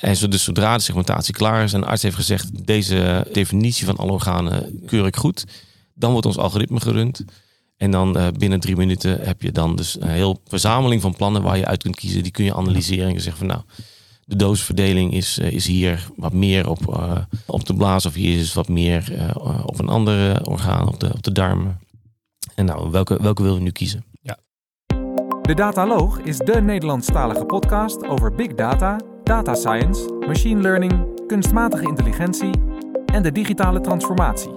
En zo, dus zodra de segmentatie klaar is en de arts heeft gezegd, deze definitie van alle organen keur ik goed, dan wordt ons algoritme gerund. En dan uh, binnen drie minuten heb je dan dus een heel verzameling van plannen waar je uit kunt kiezen. Die kun je analyseren en je zegt van nou, de dosisverdeling is, uh, is hier wat meer op, uh, op de blaas of hier is wat meer op een andere orgaan, op de, op de darmen. En nou, welke, welke wil je nu kiezen? Ja. De Dataloog is de Nederlandstalige podcast over big data, data science, machine learning, kunstmatige intelligentie en de digitale transformatie.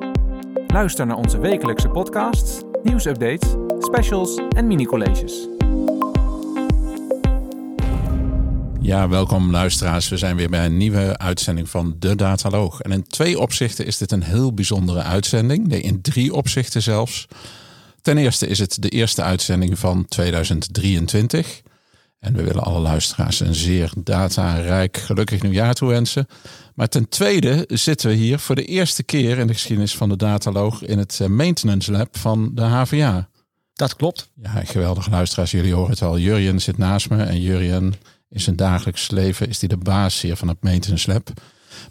Luister naar onze wekelijkse podcasts nieuwsupdates, specials en mini-colleges. Ja, welkom luisteraars. We zijn weer bij een nieuwe uitzending van De Dataloog. En in twee opzichten is dit een heel bijzondere uitzending. Nee, in drie opzichten zelfs. Ten eerste is het de eerste uitzending van 2023. En we willen alle luisteraars een zeer datarijk gelukkig nieuwjaar toewensen. Maar ten tweede zitten we hier voor de eerste keer in de geschiedenis van de dataloog in het eh, maintenance lab van de HVA. Dat klopt. Ja, geweldig luisteraars. Jullie horen het al. Jurjen zit naast me en Jurjen in zijn dagelijks leven is hij de baas hier van het maintenance lab.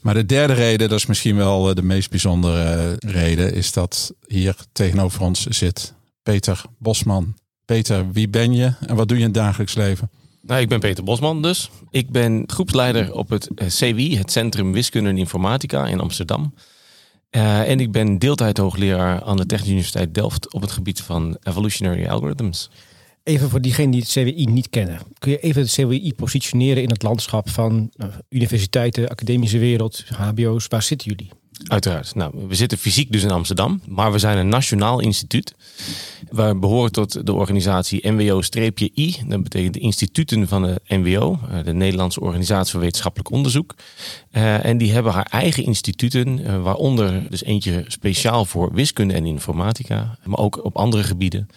Maar de derde reden, dat is misschien wel eh, de meest bijzondere eh, reden, is dat hier tegenover ons zit Peter Bosman. Peter, wie ben je en wat doe je in het dagelijks leven? Nou, ik ben Peter Bosman dus. Ik ben groepsleider op het eh, CWI, het Centrum Wiskunde en Informatica in Amsterdam. Uh, en ik ben deeltijd hoogleraar aan de Technische Universiteit Delft op het gebied van evolutionary algorithms. Even voor diegenen die het CWI niet kennen. Kun je even het CWI positioneren in het landschap van uh, universiteiten, academische wereld, HBO's? Waar zitten jullie? Uiteraard. Nou, we zitten fysiek dus in Amsterdam, maar we zijn een nationaal instituut. We behoren tot de organisatie NWO-I. Dat betekent de instituten van de NWO, eh, de Nederlandse Organisatie voor Wetenschappelijk Onderzoek. Uh, en die hebben haar eigen instituten, uh, waaronder dus eentje speciaal voor wiskunde en informatica, maar ook op andere gebieden.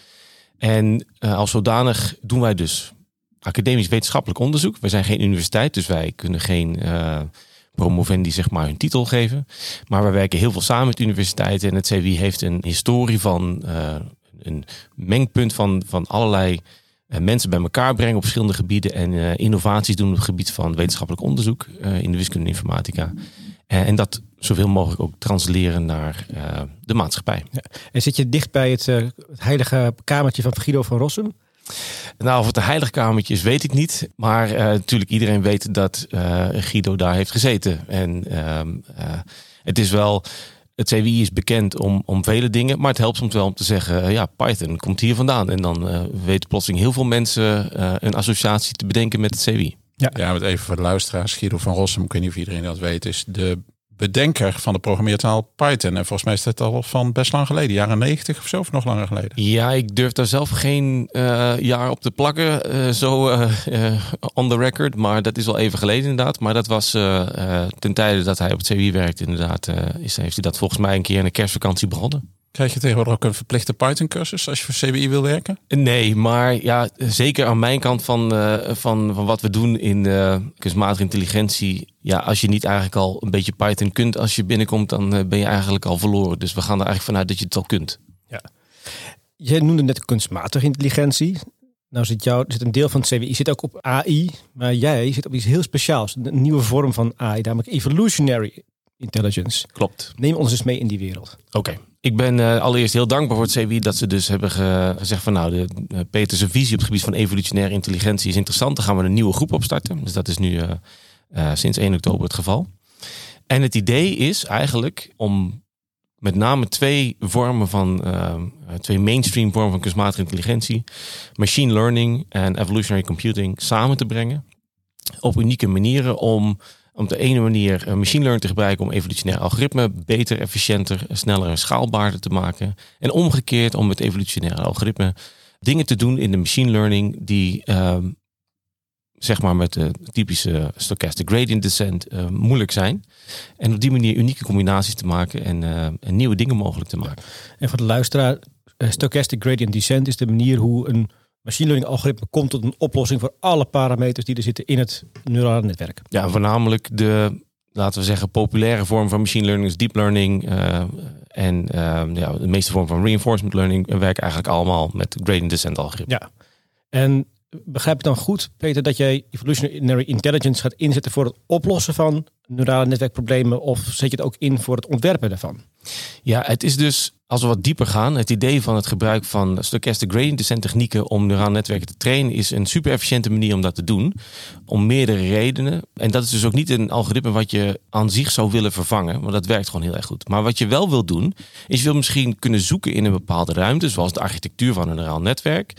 En als zodanig doen wij dus academisch wetenschappelijk onderzoek. We zijn geen universiteit, dus wij kunnen geen promovendi zeg maar hun titel geven. Maar we werken heel veel samen met universiteiten en het CWI heeft een historie van uh, een mengpunt van, van allerlei uh, mensen bij elkaar brengen op verschillende gebieden en uh, innovaties doen op het gebied van wetenschappelijk onderzoek in de wiskunde en informatica. en dat zoveel mogelijk ook transleren naar de maatschappij. Ja. En zit je dicht bij het, het heilige kamertje van Guido van Rossum? Nou, of het een heilig kamertje is, weet ik niet. Maar uh, natuurlijk, iedereen weet dat uh, Guido daar heeft gezeten. En uh, het is wel. Het CWI is bekend om, om vele dingen, maar het helpt soms wel om te zeggen: ja, Python komt hier vandaan. En dan weten plotseling heel veel mensen een associatie te bedenken met het CWI. Ja, ja even voor de luisteraars. Guido van Rossum, ik weet niet of iedereen dat weet, is de bedenker van de programmeertaal Python. En volgens mij is dat al van best lang geleden, jaren 90 of zo, of nog langer geleden. Ja, ik durf daar zelf geen uh, jaar op te plakken, uh, zo uh, on the record. Maar dat is al even geleden inderdaad. Maar dat was ten tijde dat hij op het CWI werkte inderdaad. is, heeft hij dat volgens mij een keer in de kerstvakantie begonnen. Krijg je tegenwoordig ook een verplichte Python-cursus als je voor CBI wil werken? Nee, maar ja, zeker aan mijn kant van, uh, van, van wat we doen in uh, kunstmatige intelligentie. Ja, als je niet eigenlijk al een beetje Python kunt als je binnenkomt, dan uh, ben je eigenlijk al verloren. Dus we gaan er eigenlijk vanuit dat je het al kunt. Ja. Jij noemde net kunstmatige intelligentie. Nou zit, jou, zit een deel van het CWI zit ook op AI, maar jij zit op iets heel speciaals. Een nieuwe vorm van AI, namelijk evolutionary intelligence. Klopt. Neem ons eens mee in die wereld. Oké. Ik ben uh, allereerst heel dankbaar voor het CWI dat ze dus hebben ge gezegd van nou, de, uh, visie op het gebied van evolutionaire intelligentie is interessant. Dan gaan we een nieuwe groep opstarten. Dus dat is nu uh, sinds 1 oktober het geval. En het idee is eigenlijk om met name twee vormen van, twee mainstream vormen van kunstmatige intelligentie, machine learning en evolutionary computing samen te brengen. Op unieke manieren om om de ene manier machine learning te gebruiken om evolutionair algoritme beter, efficiënter, sneller en schaalbaarder te maken. En omgekeerd om met evolutionaire algoritme dingen te doen in de machine learning die uh, zeg maar met de typische stochastic gradient descent uh, moeilijk zijn. En op die manier unieke combinaties te maken en, uh, en nieuwe dingen mogelijk te maken. En voor de luisteraar, eh, stochastic gradient descent is de manier hoe een machine learning algoritme komt tot een oplossing voor alle parameters die er zitten in het neurale netwerk. Ja, voornamelijk de, laten we zeggen, populaire vorm van machine learning is deep learning. Uh, en uh, ja, de meeste vorm van reinforcement learning werken eigenlijk allemaal met gradient descent algoritme. Ja, en begrijp ik dan goed, Peter, dat jij evolutionary intelligence gaat inzetten voor het oplossen van neurale netwerkproblemen? Of zet je het ook in voor het ontwerpen daarvan? Ja, het is dus, als we wat dieper gaan, het idee van het gebruik van stochastic gradient descent technieken om neurale netwerken te trainen is een super efficiënte manier om dat te doen. Om meerdere redenen. En dat is dus ook niet een algoritme wat je aan zich zou willen vervangen, want dat werkt gewoon heel erg goed. Maar wat je wel wil doen, is je wil misschien kunnen zoeken in een bepaalde ruimte, zoals de architectuur van een neuraal netwerk.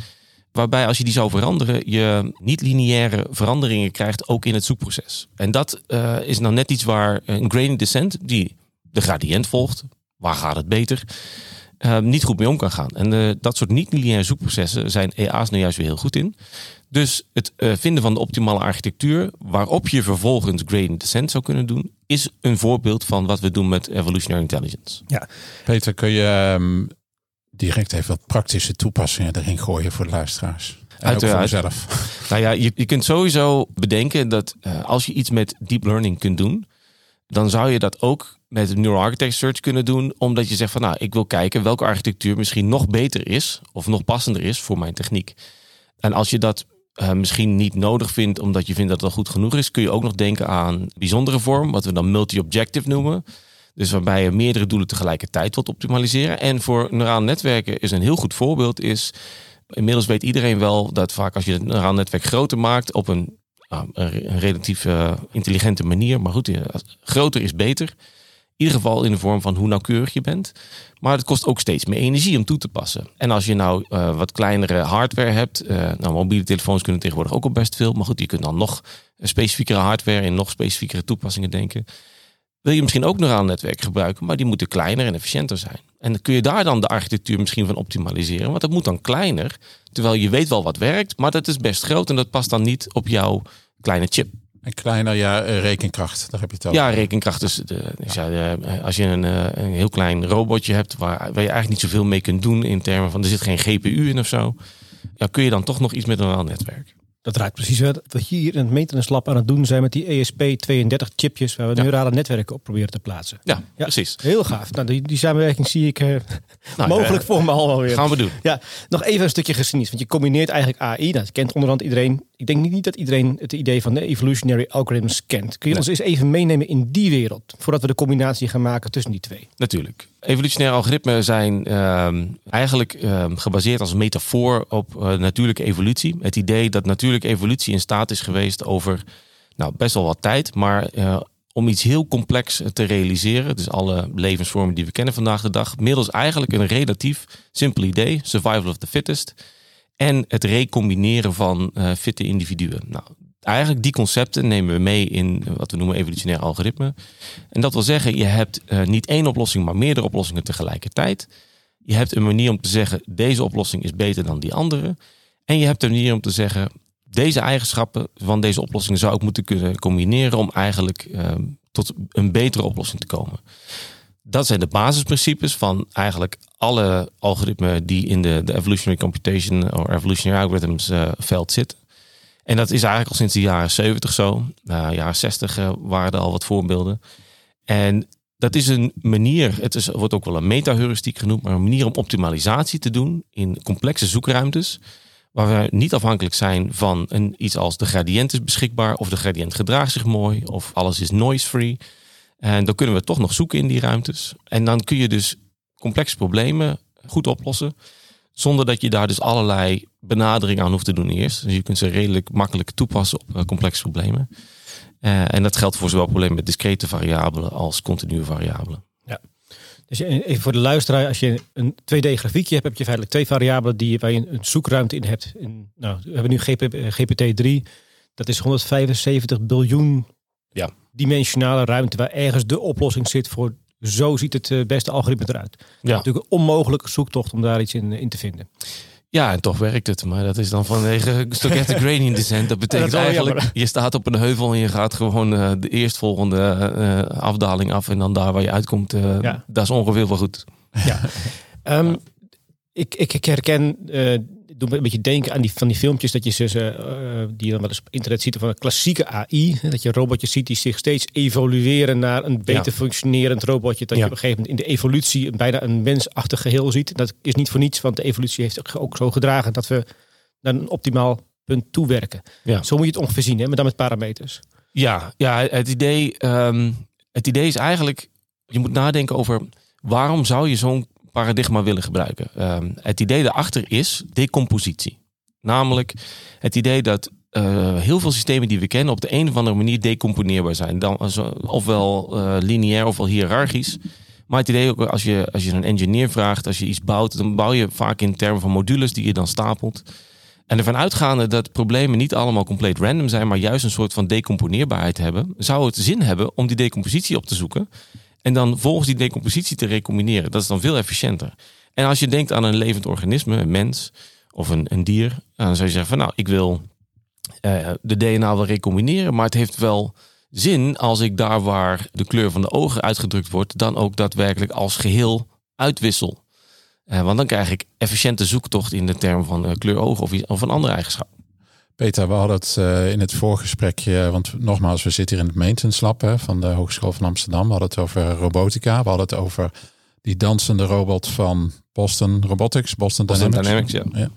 Waarbij als je die zou veranderen, je niet-lineaire veranderingen krijgt ook in het zoekproces. En dat uh, is nou net iets waar een gradient descent, die de gradient volgt, waar gaat het beter, uh, niet goed mee om kan gaan. En uh, dat soort niet-lineaire zoekprocessen zijn EA's nou juist weer heel goed in. Dus het vinden van de optimale architectuur, waarop je vervolgens gradient descent zou kunnen doen, is een voorbeeld van wat we doen met evolutionary intelligence. Ja, Peter, kun je um, direct even wat praktische toepassingen erin gooien voor de luisteraars. En Uiteraard. zelf. Nou ja, je, je kunt sowieso bedenken dat uh, als je iets met deep learning kunt doen, dan zou je dat ook met neural architecture search kunnen doen, omdat je zegt van nou, ik wil kijken welke architectuur misschien nog beter is of nog passender is voor mijn techniek. En als je dat uh, misschien niet nodig vindt, omdat je vindt dat het al goed genoeg is, kun je ook nog denken aan bijzondere vorm, wat we dan multi-objective noemen. Dus waarbij je meerdere doelen tegelijkertijd wilt optimaliseren. En voor neurale netwerken is een heel goed voorbeeld is. Inmiddels weet iedereen wel dat vaak als je het neuraal netwerk groter maakt op een, nou, een relatief uh, intelligente manier. Maar goed, groter is beter. In ieder geval in de vorm van hoe nauwkeurig je bent. Maar het kost ook steeds meer energie om toe te passen. En als je nou uh, wat kleinere hardware hebt. Nou, mobiele telefoons kunnen tegenwoordig ook al best veel. Maar goed, je kunt dan nog specifiekere hardware en nog specifiekere toepassingen denken wil je misschien ook neuraal netwerk gebruiken, maar die moeten kleiner en efficiënter zijn. En dan kun je daar dan de architectuur misschien van optimaliseren, want dat moet dan kleiner, terwijl je weet wel wat werkt, maar dat is best groot en dat past dan niet op jouw kleine chip. En kleiner, ja, eh, rekenkracht, daar heb je het over. Ja, rekenkracht. Dus, de, dus ja, als je een, eh, een, heel klein robotje hebt waar, waar je eigenlijk niet zoveel mee kunt doen in termen van er zit geen GPU in of zo, ja, kun je dan toch nog iets met een netwerk. Dat raakt precies wat we hier in het maintenance lab aan het doen zijn met die ESP32 chipjes waar we neurale netwerken op proberen te plaatsen. Ja, precies. Heel gaaf. Nou, die, die samenwerking zie ik uh, nou, mogelijk uh, voor me al wel weer. Gaan we doen. Ja, nog even een stukje geschiedenis. Want je combineert eigenlijk AI, dat kent onderhand iedereen. Ik denk niet dat iedereen het idee van de evolutionary algorithms kent. Kun je ons eens even meenemen in die wereld, voordat we de combinatie gaan maken tussen die twee? Natuurlijk. Evolutionaire algoritmen zijn uh, eigenlijk uh, gebaseerd als metafoor op uh, natuurlijke evolutie. Het idee dat natuurlijke evolutie in staat is geweest over nou, best wel wat tijd, maar uh, om iets heel complex te realiseren, dus alle levensvormen die we kennen vandaag de dag, middels eigenlijk een relatief simpel idee, survival of the fittest, en het recombineren van uh, fitte individuen. Nou, eigenlijk die concepten nemen we mee in wat we noemen evolutionair algoritme. En dat wil zeggen, je hebt uh, niet één oplossing, maar meerdere oplossingen tegelijkertijd. Je hebt een manier om te zeggen, deze oplossing is beter dan die andere. En je hebt een manier om te zeggen, deze eigenschappen van deze oplossing zou ik moeten kunnen combineren om eigenlijk uh, tot een betere oplossing te komen. Dat zijn de basisprincipes van eigenlijk alle algoritmen die in de, de evolutionary computation of evolutionary algorithms uh, veld zitten. En dat is eigenlijk al sinds de jaren 70 zo. Uh, jaren 60 uh, waren er al wat voorbeelden. En dat is een manier, het is, wordt ook wel een metaheuristiek genoemd, maar een manier om optimalisatie te doen in complexe zoekruimtes. Waar we niet afhankelijk zijn van een, iets als de gradient is beschikbaar, of de gradient gedraagt zich mooi, of alles is noise-free. En dan kunnen we toch nog zoeken in die ruimtes. En dan kun je dus complexe problemen goed oplossen. Zonder dat je daar dus allerlei benaderingen aan hoeft te doen eerst. Dus je kunt ze redelijk makkelijk toepassen op uh, complexe problemen. Uh, en dat geldt voor zowel problemen met discrete variabelen als continue variabelen. Ja. Dus even voor de luisteraar, als je een 2D-grafiekje hebt, heb je feitelijk twee variabelen die, waar je een zoekruimte in hebt. In, nou, we hebben nu GP, GPT-3. Dat is 175 biljoen ja. Dimensionale ruimte waar ergens de oplossing zit voor zo ziet het eh, beste algoritme eruit. Ja. Natuurlijk een onmogelijke zoektocht om daar iets in, in te vinden. Ja, en toch werkt het. Maar dat is dan vanwege stochastic gradient descent. Dat betekent eigenlijk, je staat op een heuvel en je gaat gewoon uh, de eerstvolgende uh, afdaling af. En dan daar waar je uitkomt, uh, ja. dat is ongeveer wel goed. Ja. um, ik, ik herken doet een beetje denken aan die, van die filmpjes dat je ze, uh, die je dan wel eens op internet ziet van een klassieke AI. Dat je robotjes ziet die zich steeds evolueren naar een beter functionerend robotje. Dat je op een gegeven moment in de evolutie bijna een mensachtig geheel ziet. Dat is niet voor niets, want de evolutie heeft ook zo gedragen dat we naar een optimaal punt toewerken. Ja. Zo moet je het ongeveer zien, hè? maar dan met parameters. Ja, ja het, idee, ehm, het idee is eigenlijk, je moet nadenken over waarom zou je zo'n paradigma willen gebruiken. Ehm, het idee daarachter is decompositie. Namelijk het idee dat eh, heel veel systemen die we kennen op de een of andere manier decomponeerbaar zijn. Dan, ofwel uh, lineair ofwel hiërarchisch. Maar het idee ook als je, als je een engineer vraagt, als je iets bouwt, dan bouw je vaak in termen van modules die je dan stapelt. En ervan uitgaande dat problemen niet allemaal compleet random zijn, maar juist een soort van decomponeerbaarheid hebben, zou het zin hebben om die decompositie op te zoeken. En dan volgens die decompositie te recombineren. Dat is dan veel efficiënter. En als je denkt aan een levend organisme, een mens of een, een dier, dan zou je zeggen van nou, ik wil uh, de DNA wel recombineren, maar het heeft wel zin als ik daar waar de kleur van de ogen uitgedrukt wordt, dan ook daadwerkelijk als geheel uitwissel. Uh, want dan krijg ik efficiënte zoektocht in de term van uh, kleur ogen of, of een andere eigenschap. Peter, we hadden het uh, in het voorgesprekje, want nogmaals, we zitten hier in het maintenance lab hè, van de Hogeschool van Amsterdam. We hadden het over robotica, we hadden het over die dansende robot van Boston Robotics, Boston, Boston Dynamics. Dynamics ja. ja.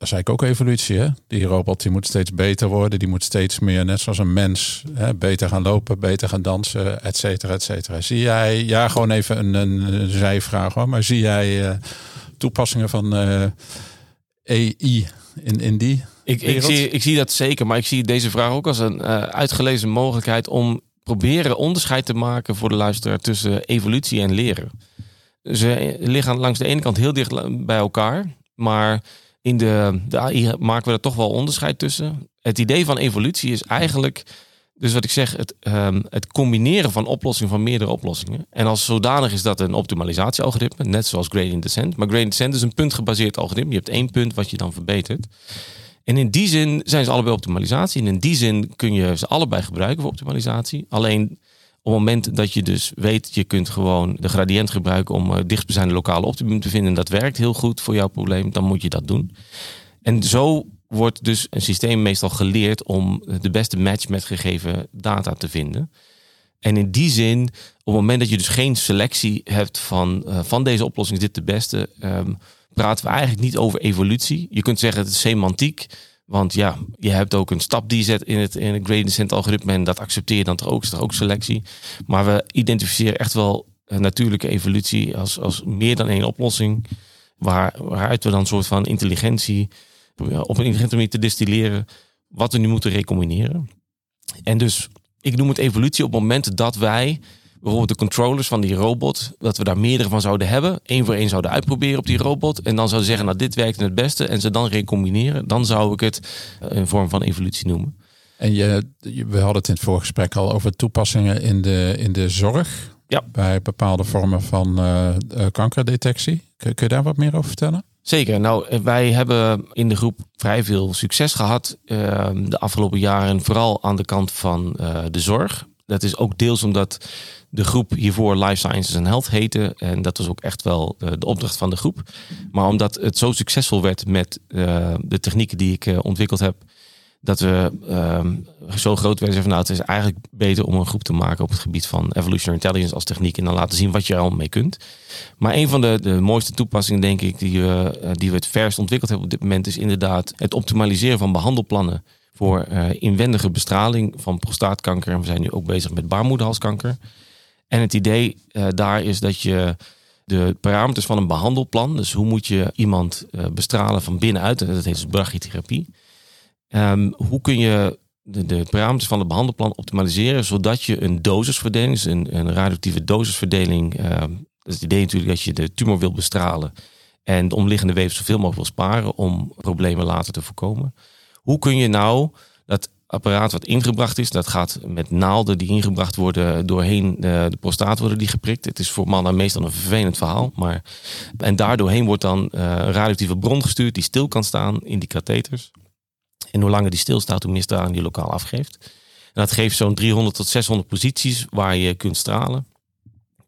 Dat is eigenlijk ook evolutie. Hè? Die robot die moet steeds beter worden. Die moet steeds meer, net zoals een mens, hè, beter gaan lopen, beter gaan dansen, et cetera, et cetera. Zie jij, ja, gewoon even een, een, zijvraag hoor. Maar zie jij uh, toepassingen van uh, AI in, in die ik, ik, zie, ik zie dat zeker. Maar ik zie deze vraag ook als een uh, uitgelezen mogelijkheid om proberen onderscheid te maken voor de luisteraar tussen evolutie en leren. Ze liggen langs de ene kant heel dicht bij elkaar. Maar in de, de AI maken we er toch wel onderscheid tussen. Het idee van evolutie is eigenlijk, dus wat ik zeg, het, um, het combineren van oplossingen van meerdere oplossingen. En als zodanig is dat een optimalisatiealgoritme, net zoals gradient descent. Maar gradient descent is een puntgebaseerd algoritme. Je hebt één punt wat je dan verbetert. En in die zin zijn ze allebei optimalisatie. En in die zin kun je ze allebei gebruiken voor optimalisatie. Alleen op het moment dat je dus weet, je kunt gewoon de gradient gebruiken om uh, dichtstbijzijnde lokale optimum te vinden. En dat werkt heel goed voor jouw probleem, dan moet je dat doen. En zo wordt dus een systeem meestal geleerd om de beste match met gegeven data te vinden. En in die zin, op het moment dat je dus geen selectie hebt van, uh, van deze oplossing is dit de beste, um, praten we eigenlijk niet over evolutie. Je kunt zeggen het is semantiek. Want ja, je hebt ook een stap die zet in het, in het gradient descent algoritme. En dat accepteer je dan toch ook, is toch ook selectie. Maar we identificeren echt wel natuurlijke evolutie als, als meer dan één oplossing. Waar, waaruit we dan een soort van intelligentie op een intelligente manier te distilleren. Wat we nu moeten recombineren. En dus, ik noem het evolutie op het moment dat wij bijvoorbeeld de controllers van die robot, dat we daar meerdere van zouden hebben, één voor één zouden uitproberen op die robot en dan zouden zeggen, nou dit werkt het beste en ze dan recombineren, dan zou ik het een vorm van evolutie noemen. En je, we hadden het in het voorgesprek al over toepassingen in de, in de zorg. Ja. Bij bepaalde vormen van uh, kankerdetectie. Kun, kun je daar wat meer over vertellen? Zeker. Nou, wij hebben in de groep vrij veel succes gehad uh, de afgelopen jaren, vooral aan de kant van uh, de zorg. Dat is ook deels omdat de groep hiervoor Life Sciences and Health heette. En dat was ook echt wel de, de opdracht van de groep. Maar omdat het zo succesvol werd met uh, de technieken die ik uh, ontwikkeld heb. Dat we uh, zo groot werden van nou, het is eigenlijk beter om een groep te maken op het gebied van evolutionary intelligence als techniek. En dan laten zien wat je er al mee kunt. Maar een van de, de mooiste toepassingen, denk ik, die we, die we het verst ontwikkeld hebben op dit moment, is inderdaad het optimaliseren van behandelplannen voor inwendige bestraling van prostaatkanker. En we zijn nu ook bezig met baarmoederhalskanker. En het idee uh, daar is dat je de parameters van een behandelplan, dus hoe moet je iemand uh, bestralen van binnenuit, dat heet dus brachytherapie. Um, hoe kun je de, de, parameters van het behandelplan optimaliseren, zodat je een dosisverdeling, dus een, een radioactieve dosisverdeling, uh, dat is het idee natuurlijk dat je de tumor wil bestralen en de omliggende weefsel zoveel mogelijk wil sparen om problemen later te voorkomen. Hoe kun je nou dat apparaat wat ingebracht is, dat gaat met naalden die ingebracht worden doorheen de, de prostaat worden die geprikt. Het is voor mannen meestal een vervelend verhaal, maar en daardoorheen wordt dan uh, een radioactieve bron gestuurd die stil kan staan in die katheters. En hoe langer die stilstaat, hoe meer straling die lokaal afgeeft. En dat geeft zo'n 300 tot 600 posities waar je kunt stralen.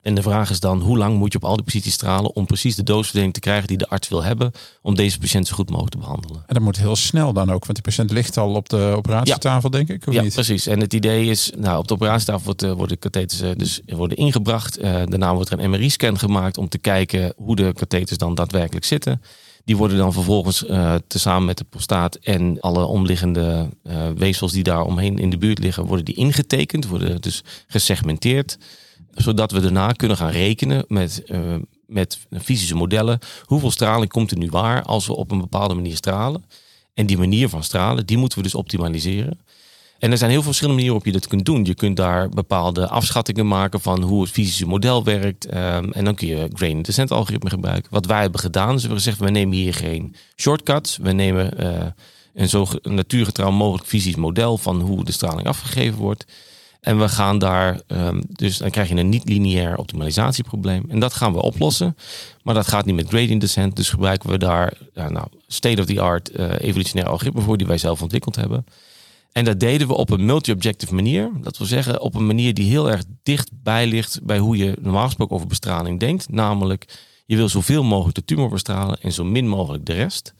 En de vraag is dan, hoe lang moet je op al die posities stralen om precies de dosisverdeling te krijgen die de arts wil hebben om deze patiënt zo goed mogelijk te behandelen. En dat moet heel snel dan ook, want die patiënt ligt al op de operatietafel, ja. denk ik. Of ja, niet? precies. En het idee is, nou, op de operatietafel wordt, uh, worden katheters uh, dus worden ingebracht. Uh, daarna wordt er een MRI-scan gemaakt om te kijken hoe de katheters dan daadwerkelijk zitten. Die worden dan vervolgens uh, tezamen met de prostaat en alle omliggende uh, weefsels die daar omheen in de buurt liggen, worden die ingetekend, worden dus gesegmenteerd. Zodat we daarna kunnen gaan rekenen met, uh, met fysische modellen. Hoeveel straling komt er nu waar als we op een bepaalde manier stralen? En die manier van stralen, die moeten we dus optimaliseren. En er zijn heel veel verschillende manieren waarop je dat kunt doen. Je kunt daar bepaalde afschattingen maken van hoe het fysische model werkt. Um, en dan kun je gradient descent algoritme gebruiken. Wat wij hebben gedaan, is we gezegd, we nemen hier geen shortcuts. We nemen uh, een zo natuurgetrouw mogelijk fysisch model van hoe de straling afgegeven wordt. En we gaan daar, um, dus dan krijg je een niet-lineair optimalisatieprobleem. En dat gaan we oplossen. Maar dat gaat niet met gradient descent. Dus gebruiken we daar ja, nou, state-of-the-art uh, evolutionaire algoritme voor die wij zelf ontwikkeld hebben. En dat deden we op een multi-objective manier. Dat wil zeggen op een manier die heel erg dichtbij ligt bij hoe je normaal gesproken over bestraling denkt. Namelijk, je wil zoveel mogelijk de tumor bestralen en zo min mogelijk de rest.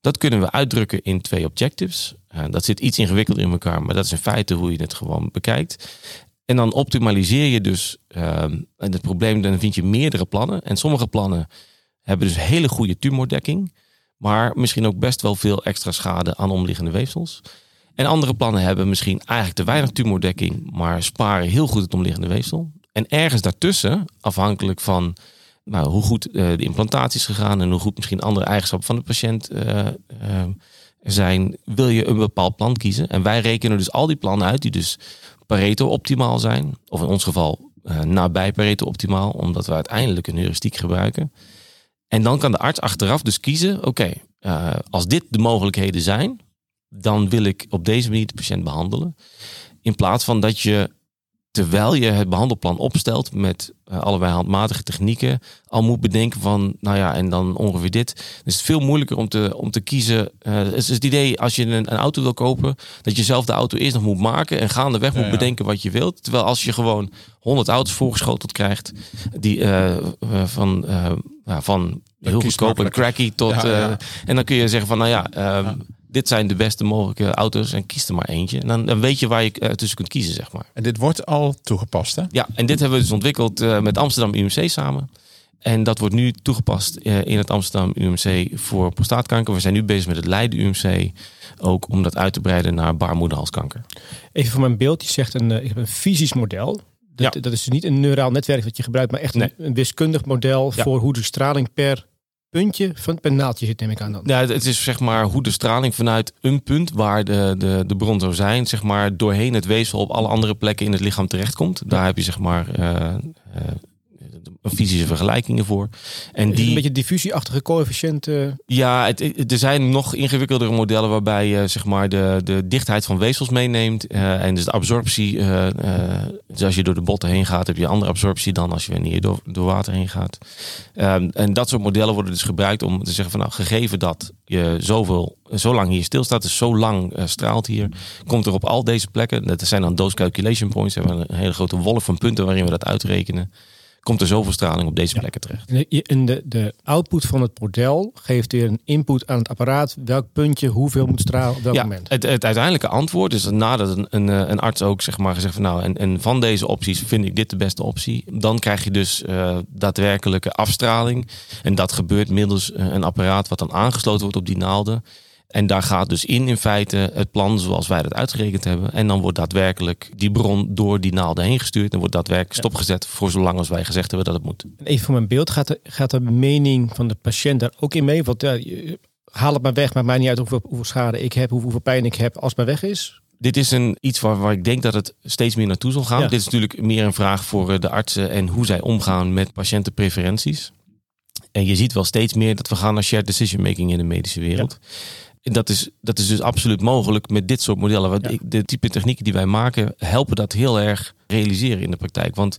Dat kunnen we uitdrukken in twee objectives. Uh, dat zit iets ingewikkelder in elkaar, maar dat is in feite hoe je het gewoon bekijkt. En dan optimaliseer je dus uh, het probleem, dan vind je meerdere plannen. En sommige plannen hebben dus hele goede tumordekking, maar misschien ook best wel veel extra schade aan omliggende weefsels. En andere plannen hebben misschien eigenlijk te weinig tumordekking, maar sparen heel goed het omliggende weefsel. En ergens daartussen, afhankelijk van nou, hoe goed uh, de implantatie is gegaan en hoe goed misschien andere eigenschappen van de patiënt uh, uh, zijn, wil je een bepaald plan kiezen. En wij rekenen dus al die plannen uit die dus Pareto optimaal zijn, of in ons geval nabij Pareto optimaal, omdat we uiteindelijk een heuristiek gebruiken. En dan kan de arts achteraf dus kiezen, oké, okay, als dit de mogelijkheden zijn, dan wil ik op deze manier de patiënt behandelen. In plaats van dat je, terwijl je het behandelplan opstelt met uh, allerlei handmatige technieken, al moet bedenken van, nou ja, en dan ongeveer dit. Dus het is veel moeilijker om te, om te kiezen. Uh, het is het idee als je een, een, auto wil kopen, dat je zelf de auto eerst nog moet maken en gaandeweg ja, moet ja. bedenken wat je wilt. Terwijl als je gewoon 100 auto's voorgeschoteld krijgt, die uh, van, van heel goedkoop en cracky tot. Ja, en dan kun je zeggen van, nou ja. Dit zijn de beste mogelijke auto's en kies er maar eentje. En dan, dan weet je waar je uh, tussen kunt kiezen, zeg maar. En dit wordt al toegepast, hè? Ja, en dit hebben we dus ontwikkeld uh, met Amsterdam UMC samen. En dat wordt nu toegepast uh, in het Amsterdam UMC voor prostaatkanker. We zijn nu bezig met het Leiden UMC, ook om dat uit te breiden naar baarmoederhalskanker. Even voor mijn beeld, je zegt een, ik heb een fysisch model. Dat, ja. dat is dus niet een neuraal netwerk dat je gebruikt, maar echt nee. een, een, wiskundig model ja. voor hoe de straling per puntje van het naaldje zit, neem ik aan dan. Ja, het is zeg maar hoe de straling vanuit een punt waar de, de, de bron zou zijn, zeg maar doorheen het weefsel op alle andere plekken in het lichaam terechtkomt. Daar heb je zeg maar uh, uh, fysische vergelijkingen voor. En die een beetje diffusieachtige coëfficiënten. Ja, het, het, er zijn nog ingewikkeldere modellen waarbij je zeg maar de, de dichtheid van weefsels meeneemt uh, en dus de absorptie. Uh, uh, dus als je door de botten heen gaat, heb je andere absorptie dan als je wanneer door, door water heen gaat. Um, en dat soort modellen worden dus gebruikt om te zeggen van nou, gegeven dat je zoveel, zo lang hier stilstaat, dus zo lang straalt hier, komt er op al deze plekken. Dat zijn dan dose calculation points. We hebben een hele grote wolk van punten waarin we dat uitrekenen komt er zoveel straling op deze plekken terecht. En de, de output van het model geeft weer een input aan het apparaat. Welk puntje, hoeveel moet stralen op welk ja, moment? Het, het uiteindelijke antwoord is nadat een, een, een arts ook zeg maar gezegd van nou, en, en van deze opties vind ik dit de beste optie. Dan krijg je dus uh, daadwerkelijke afstraling. En dat gebeurt middels een apparaat wat dan aangesloten wordt op die naalden. En daar gaat dus in in feite het plan zoals wij dat uitgerekend hebben. En dan wordt daadwerkelijk die bron door die naalden heen gestuurd. En wordt daadwerkelijk stopgezet voor zolang als wij gezegd hebben dat het moet. En even voor mijn beeld, gaat de, gaat de mening van de patiënt daar ook in mee? Want ja, haal het maar weg, maakt mij niet uit hoeveel, hoeveel schade ik heb, hoeveel pijn ik heb als het maar weg is. Dit is een, iets waar, waar ik denk dat het steeds meer naartoe zal gaan. Ja. Dit is natuurlijk meer een vraag voor de artsen en hoe zij omgaan met patiëntenpreferenties. En je ziet wel steeds meer dat we gaan naar shared decision making in de medische wereld. Ja. En dat is, dat is dus absoluut mogelijk met dit soort modellen. Want ja. de type technieken die wij maken, helpen dat heel erg realiseren in de praktijk. Want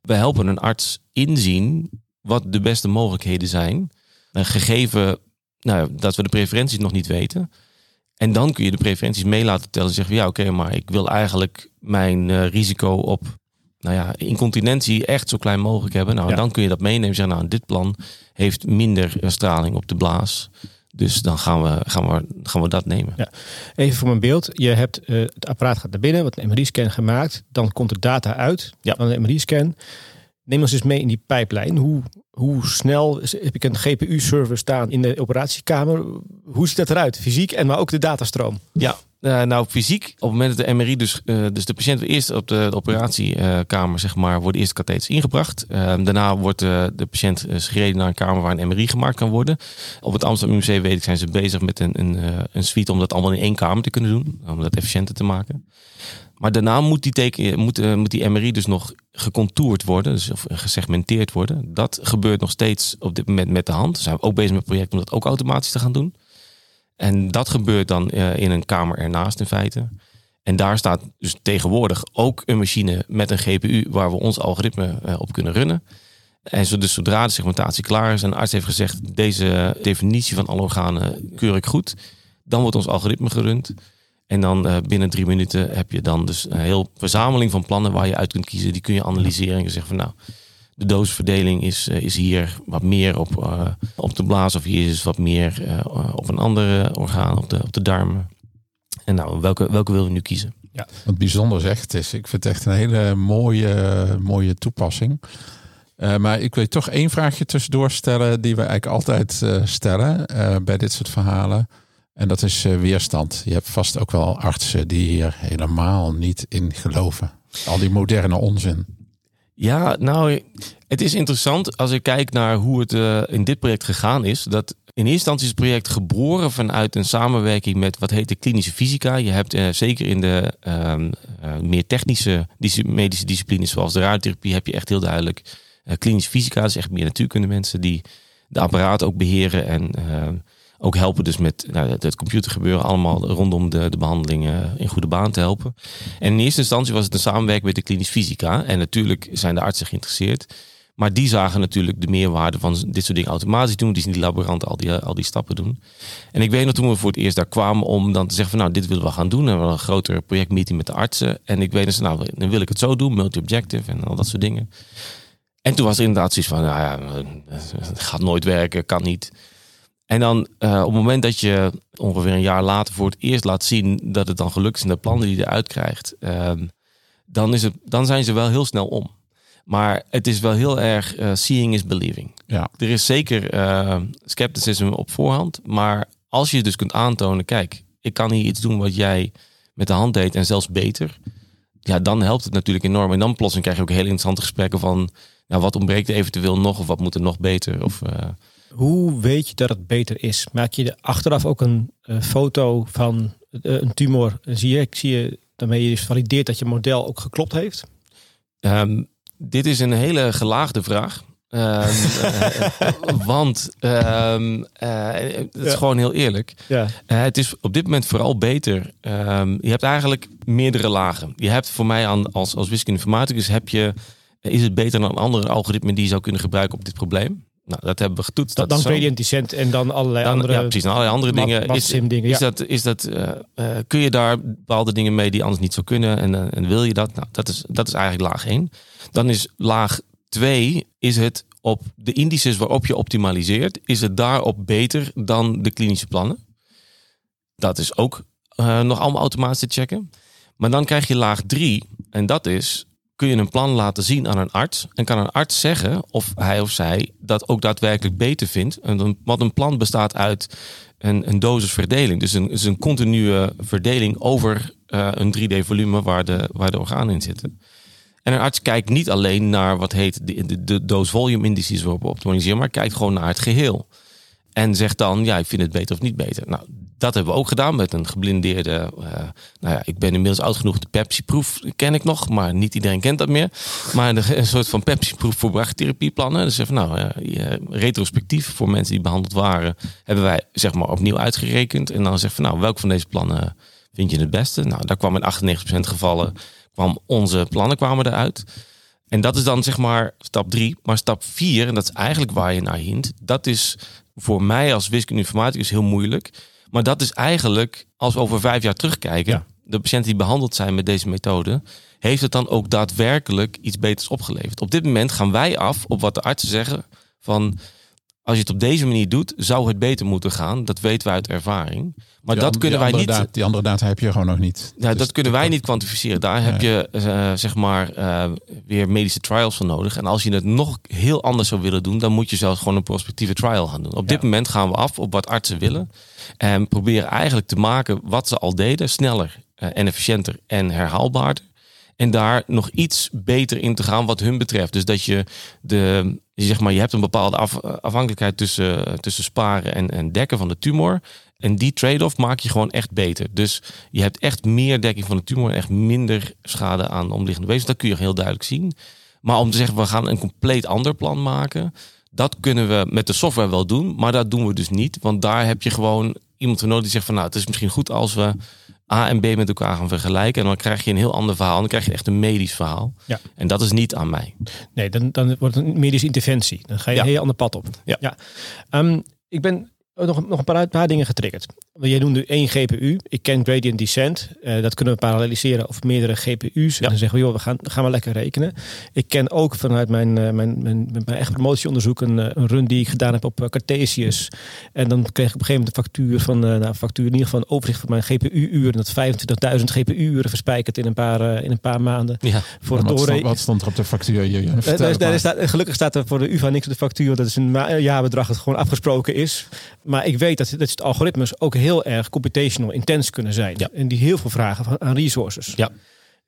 we helpen een arts inzien wat de beste mogelijkheden zijn. Gegeven nou, dat we de preferenties nog niet weten. En dan kun je de preferenties mee laten tellen. En zeggen, ja oké, okay, maar ik wil eigenlijk mijn uh, risico op nou ja, incontinentie echt zo klein mogelijk hebben. Nou, ja. dan kun je dat meenemen. Zeggen, nou, dit plan heeft minder straling op de blaas. Dus dan gaan we, gaan we, gaan we dat nemen. Ja. Even voor mijn beeld. Je hebt uh, het apparaat gaat naar binnen, wat een MRI-scan gemaakt. Dan komt de data uit ja. van de MRI-scan. Neem ons eens mee in die pijplijn. Hoe, hoe snel heb ik een GPU-server staan in de operatiekamer? Hoe ziet dat eruit? Fysiek en maar ook de datastroom. Ja, eh, nou fysiek, op het moment dat de MRI, dus, eh, dus de patiënt wordt eerst op de, de operatiekamer, zeg maar, worden eerst katheters ingebracht. Eh, daarna wordt eh, de patiënt gereden naar een kamer waar een MRI gemaakt kan worden. Op het Amsterdam UMC weet ik, zijn ze bezig met een, een, een suite om dat allemaal in één kamer te kunnen doen. Om dat efficiënter te maken. Maar daarna moet die, teken, moet, moet die MRI dus nog gecontourd worden, dus of gesegmenteerd worden. Dat gebeurt nog steeds op dit moment met de hand. We zijn ook bezig met het project om dat ook automatisch te gaan doen. En dat gebeurt dan eh, in een kamer ernaast in feite. En daar staat dus tegenwoordig ook een machine met een GPU waar we ons algoritme eh, op kunnen runnen. En zo, dus zodra de segmentatie klaar is en de arts heeft gezegd deze definitie van alle organen keur ik goed, dan wordt ons algoritme gerund. En dan eh, binnen drie minuten heb je dan dus een heel verzameling van plannen waar je uit kunt kiezen. Die kun je analyseren en je zegt van nou, de dosisverdeling is, eh, is hier wat meer op, eh, op de blaas of hier is wat meer eh, op een andere orgaan, op de, op de darmen. En nou, welke, welke wil je nu kiezen? Wat bijzonder zegt is, ik vind het echt een hele mooie, mooie toepassing. Maar ik wil toch één vraagje tussendoor stellen die we eigenlijk altijd stellen bij dit soort verhalen. En dat is weerstand. Je hebt vast ook wel artsen die hier helemaal niet in geloven. Al die moderne onzin. Ja, nou, het is interessant als ik kijk naar hoe het eh, in dit project gegaan is. Dat in eerste instantie is het project geboren vanuit een samenwerking met wat heet de klinische fysica. Je hebt eh, zeker in de ehm, eh, meer technische dis- medische disciplines zoals de radiotherapie heb je echt heel duidelijk klinische fysica. Is echt meer natuurkunde mensen die de apparaten ook beheren en eh, ook helpen dus met nou, het, computergebeuren allemaal rondom de, de behandelingen in goede baan te helpen. En in eerste instantie was het een samenwerking met de klinisch fysica. En natuurlijk zijn de artsen geïnteresseerd. Maar die zagen natuurlijk de meerwaarde van dit soort dingen automatisch doen. Die zien die laboranten al die, al die stappen doen. En ik weet nog toen we voor het eerst daar kwamen om dan te zeggen van nou dit willen we gaan doen. En we hadden een grotere projectmeeting met de artsen. En ik weet dus nou dan wil ik het zo doen. Multi-objective en al dat soort dingen. En toen was er inderdaad zoiets van nou ja, het gaat nooit werken, kan niet. En dan eh, op het moment dat je ongeveer een jaar later voor het eerst laat zien dat het dan gelukt is in de plannen die je eruit krijgt, ehm, dan, is het, dan zijn ze wel heel snel om. Maar het is wel heel erg eh, seeing is believing. Ja. Er is zeker uh, scepticisme op voorhand, maar als je dus kunt aantonen, kijk, ik kan hier iets doen wat jij met de hand deed en zelfs beter, ja, dan helpt het natuurlijk enorm. En dan plotseling krijg je ook hele interessante gesprekken van, nou, wat ontbreekt er eventueel nog of wat moet er nog beter? Of, Hoe weet je dat het beter is? Maak je er achteraf ook een uh, foto van uh, een tumor? Zie je, zie je daarmee je dus valideert dat je model ook geklopt heeft? Um, dit is een hele gelaagde vraag. Um, uh, want um, het is ja. gewoon heel eerlijk. Ja. Het is op dit moment vooral beter. je hebt eigenlijk meerdere lagen. Je hebt voor mij aan, als, als wiskunde-informaticus heb je, is het beter dan andere algoritmen die je zou kunnen gebruiken op dit probleem. Nou, dat hebben we getoetst. Dat dan gradient descent en dan allerlei dan, andere... Ja, precies. En allerlei andere dingen. Is, dingen, is dat, is dat, uh, uh, kun je daar bepaalde dingen mee die anders niet zou kunnen? En, uh, en wil je dat? Nou, dat is, dat is eigenlijk laag 1. Dan is laag 2 is het op de indices waarop je optimaliseert, is het daarop beter dan de klinische plannen. Dat is ook nog allemaal automatisch te checken. Maar dan krijg je laag 3 en dat is kun je een plan laten zien aan een arts. En kan een arts zeggen of hij of zij dat ook daadwerkelijk beter vindt. En wat een plan bestaat uit een, een dosisverdeling. Dus een, dus een continue verdeling over uh, een 3D-volume waar de, waar de organen in zitten. En een arts kijkt niet alleen naar wat heet de, de, de dose-volume-indices waarop we optimaliseren, maar kijkt gewoon naar het geheel. En zegt dan, ja, ik vind het beter of niet beter. Nou, dat hebben we ook gedaan met een geblindeerde. Uh, nou ja, ik ben inmiddels oud genoeg. De Pepsi-proef ken ik nog, maar niet iedereen kent dat meer. Maar een soort van Pepsi-proef voor brachttherapieplannen. Dus even, nou, retrospectief voor mensen die behandeld waren, hebben wij zeg maar opnieuw uitgerekend. En dan zeggen van, nou, welk van deze plannen vind je het beste? Nou, daar kwam in 98% gevallen, kwam onze plannen kwamen eruit. En dat is dan zeg maar stap drie. Maar stap vier, en dat is eigenlijk waar je naar hint, dat is voor mij als wiskunde-informaticus heel moeilijk. Maar dat is eigenlijk, als we over vijf jaar terugkijken, ja. de patiënten die behandeld zijn met deze methode, heeft het dan ook daadwerkelijk iets beters opgeleverd. Op dit moment gaan wij af op wat de artsen zeggen van als je het op deze manier doet, zou het beter moeten gaan. Dat weten we uit ervaring. Maar Die dat kunnen wij niet. data- die andere data heb je gewoon nog niet. Ja, Dus dat kunnen wij niet kwantificeren. Daar heb je eh, zeg maar eh, weer medische trials voor nodig. En als je het nog heel anders zou willen doen, dan moet je zelfs gewoon een prospectieve trial gaan doen. Op dit Ja. moment gaan we af op wat artsen willen. En proberen eigenlijk te maken wat ze al deden, sneller eh, en efficiënter en herhaalbaarder. En daar nog iets beter in te gaan wat hun betreft. Dus dat je de, zeg maar, je hebt een bepaalde af- afhankelijkheid tussen, tussen sparen en, en dekken van de tumor. En die trade-off maak je gewoon echt beter. Dus je hebt echt meer dekking van de tumor en echt minder schade aan omliggende wezens. Dat kun je heel duidelijk zien. Maar om te zeggen, we gaan een compleet ander plan maken. Dat kunnen we met de software wel doen, maar dat doen we dus niet. Want daar heb je gewoon iemand voor nodig die zegt van nou, het is misschien goed als we A en B met elkaar gaan vergelijken. En dan krijg je een heel ander verhaal. Dan krijg je echt een medisch verhaal. Ja. En dat is niet aan mij. Nee, dan, dan wordt het een medische interventie. Dan ga je Ja. een heel ander pad op. Ja. Ehm, ik ben nog, nog een paar, paar dingen getriggerd. Jij noemde één GPU. Ik ken gradient descent. Eh, dat kunnen we paralleliseren over meerdere GPU's. Ja. En dan zeggen we, joh, we gaan, gaan we lekker rekenen. Ik ken ook vanuit mijn, eh, mijn, mijn, mijn eigen promotieonderzoek een, eh, een run die ik gedaan heb op Cartesius. En dan kreeg ik op een gegeven moment een factuur van, eh, nou, factuur in ieder geval een overzicht van mijn GPU-uren. Dat 25.000 GPU-uren verspijkerd in een paar, in een paar maanden. Ja. Voor het wat, stond, wat stond er op de factuur? Je, daar maar. daar- gelukkig staat er voor de UvA niks op de factuur. Dat is een jaarbedrag dat gewoon afgesproken is. Maar ik weet dat, dat het algoritmes ook heel erg computational intens kunnen zijn. Ja. En die heel veel vragen van- aan resources. Ja.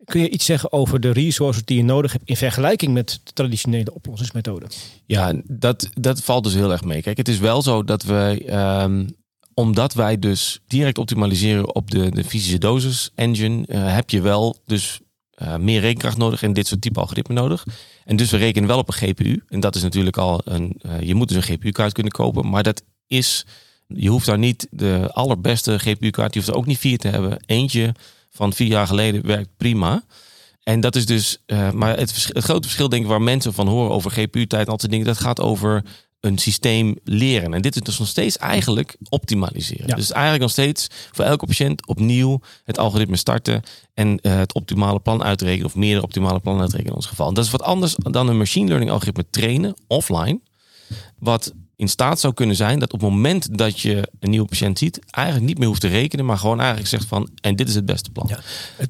Kun je iets zeggen over de resources die je nodig hebt in vergelijking met de traditionele oplossingsmethoden? Ja, dat, dat valt dus heel erg mee. Kijk, het is wel zo dat wij, ehm, omdat wij dus direct optimaliseren op de, de fysische dosis engine, eh, heb je wel dus eh, meer rekenkracht nodig en dit soort type algoritme nodig. En dus we rekenen wel op een GPU. En dat is natuurlijk al een, eh, je moet dus een GPU-kaart kunnen kopen, maar dat is, je hoeft daar niet de allerbeste GPU-kaart, je hoeft er ook niet vier te hebben. Eentje van vier jaar geleden werkt prima. En dat is dus, eh, maar het, grote verschil denk ik waar mensen van horen over GPU-tijd en al die dingen, dat gaat over een systeem leren. En dit is dus nog steeds eigenlijk optimaliseren. Ja. Dus eigenlijk nog steeds voor elke patiënt opnieuw het algoritme starten en eh, het optimale plan uitrekenen of meerdere optimale plannen uitrekenen in ons geval. En dat is wat anders dan een machine learning algoritme trainen offline. Wat in staat zou kunnen zijn dat op het moment dat je een nieuwe patiënt ziet, eigenlijk niet meer hoeft te rekenen, maar gewoon eigenlijk zegt van en dit is het beste plan. Ja.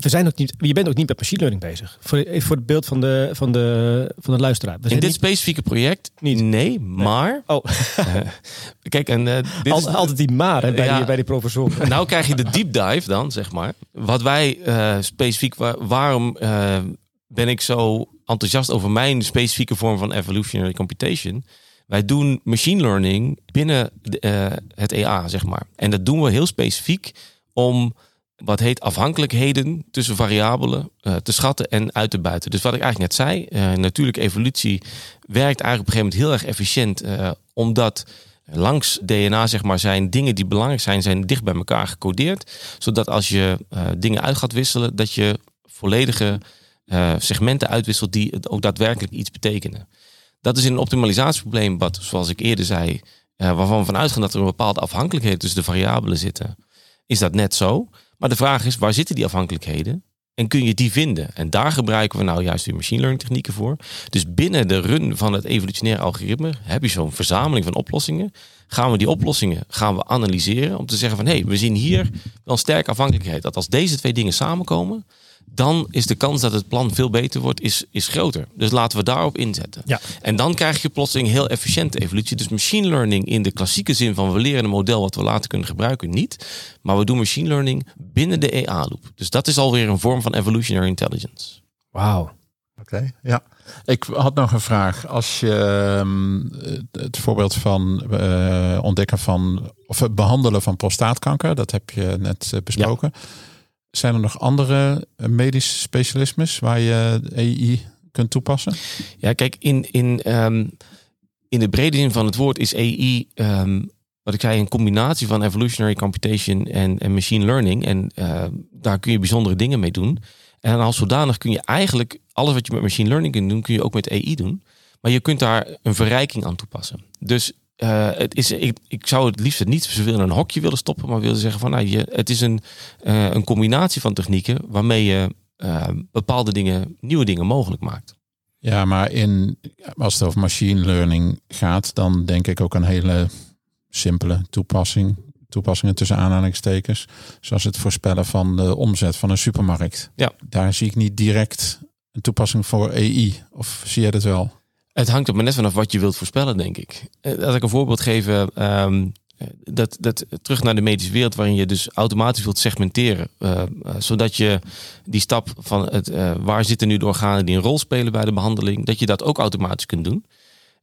We zijn ook niet, je bent ook niet met machine learning bezig. Voor, even voor het beeld van de, van de, van de luisteraar. We In dit niet, specifieke project niet. Nee, maar oh, kijk en eh, dit is al- altijd die maar hè, bij, Ja. die, bij die professoren. Nou krijg je de deep dive dan, zeg maar. Wat wij eh, specifiek, wa- waarom eh, ben ik zo enthousiast over mijn specifieke vorm van evolutionary computation? Wij doen machine learning binnen eh, het EA, zeg maar. En dat doen we heel specifiek om wat heet afhankelijkheden tussen variabelen eh, te schatten en uit te buiten. Dus wat ik eigenlijk net zei, eh, natuurlijke evolutie werkt eigenlijk op een gegeven moment heel erg efficiënt, omdat langs DNA zeg maar zijn dingen die belangrijk zijn, zijn dicht bij elkaar gecodeerd, zodat als je dingen uit gaat wisselen, dat je volledige segmenten uitwisselt die ook daadwerkelijk iets betekenen. Dat is een optimalisatieprobleem, wat, zoals ik eerder zei, eh, waarvan we vanuit gaan dat er een bepaalde afhankelijkheid tussen de variabelen zitten. Is dat net zo? Maar de vraag is, waar zitten die afhankelijkheden? En kun je die vinden? En daar gebruiken we nou juist weer machine learning technieken voor. Dus binnen de run van het evolutionaire algoritme heb je zo'n verzameling van oplossingen. Gaan we die oplossingen gaan we analyseren om te zeggen van hé, hey, we zien hier wel een sterke afhankelijkheid. Dat als deze twee dingen samenkomen, dan is de kans dat het plan veel beter wordt, is, is groter. Dus laten we daarop inzetten. Ja. En dan krijg je plotseling heel efficiënte evolutie. Dus machine learning in de klassieke zin van we leren een model wat we later kunnen gebruiken, niet. Maar we doen machine learning binnen de EA-loop. Dus dat is alweer een vorm van evolutionary intelligence. Wauw. Oké, ja. Ik had nog een vraag. Als je ehm, het voorbeeld van eh, ontdekken van of het behandelen van prostaatkanker, dat heb je net eh, besproken. Zijn er nog andere eh, medische specialismes waar je AI kunt toepassen? Ja, kijk, in, in, ehm, in de brede zin van het woord is AI, ehm, wat ik zei, een combinatie van evolutionary computation en, en machine learning. En eh, daar kun je bijzondere dingen mee doen. En als zodanig kun je eigenlijk alles wat je met machine learning kunt doen, kun je ook met AI doen. Maar je kunt daar een verrijking aan toepassen. Dus eh, het is, ik, ik zou het liefst niet zoveel in een hokje willen stoppen, maar willen zeggen van nou, je, het is een, eh, een combinatie van technieken waarmee je eh, bepaalde dingen, nieuwe dingen mogelijk maakt. Ja, maar in, als het over machine learning gaat, dan denk ik ook een hele simpele toepassing. Toepassingen tussen aanhalingstekens. Zoals het voorspellen van de omzet van een supermarkt. Ja. Daar zie ik niet direct een toepassing voor AI. Of zie je dat wel? Het hangt er maar net vanaf wat je wilt voorspellen, denk ik. Eh, Als ik een voorbeeld geven, ehm, dat, dat terug naar de medische wereld, waarin je dus automatisch wilt segmenteren, eh, eh, zodat je die stap van het, waar zitten nu de organen die een rol spelen bij de behandeling, dat je dat ook automatisch kunt doen.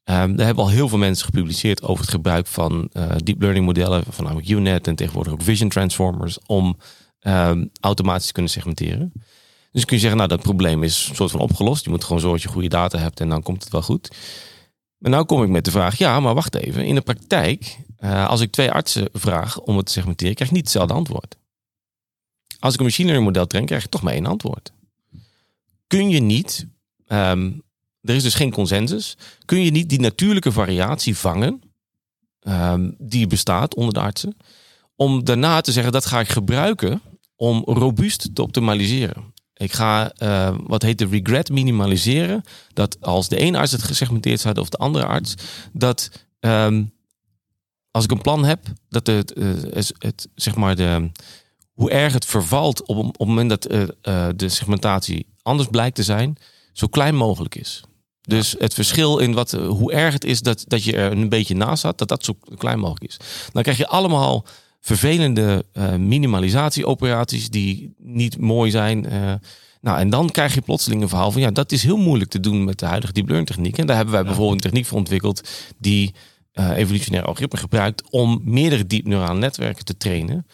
Ehm, daar hebben al heel veel mensen gepubliceerd over het gebruik van deep learning modellen, voornamelijk UNet en tegenwoordig ook vision transformers, om ehm, automatisch te kunnen segmenteren. Dus kun je zeggen, nou dat probleem is een soort van opgelost. Je moet gewoon zorgen dat je goede data hebt en dan komt het wel goed. Maar nou kom ik met de vraag, ja, maar wacht even. In de praktijk, eh, als ik twee artsen vraag om het te segmenteren, krijg ik niet hetzelfde antwoord. Als ik een machine learning model train, krijg ik toch maar één antwoord. Kun je niet, ehm, er is dus geen consensus, kun je niet die natuurlijke variatie vangen ehm, die bestaat onder de artsen, om daarna te zeggen dat ga ik gebruiken om robuust te optimaliseren. Ik ga eh, wat heet de regret minimaliseren. Dat als de ene arts het gesegmenteerd zou of de andere arts, dat ehm, als ik een plan heb, dat het, eh, het, het, zeg maar de, hoe erg het vervalt op, op het moment dat eh, de segmentatie anders blijkt te zijn, zo klein mogelijk is. Dus het verschil in wat, hoe erg het is dat, dat je er een beetje naast zat, dat dat zo klein mogelijk is. Dan krijg je allemaal vervelende eh, minimalisatieoperaties die niet mooi zijn. eh. nou, en dan krijg je plotseling een verhaal van ja, dat is heel moeilijk te doen met de huidige deep learning techniek. En daar hebben wij bijvoorbeeld een techniek voor ontwikkeld die eh evolutionaire algoritme gebruikt om meerdere diep neurale netwerken te trainen.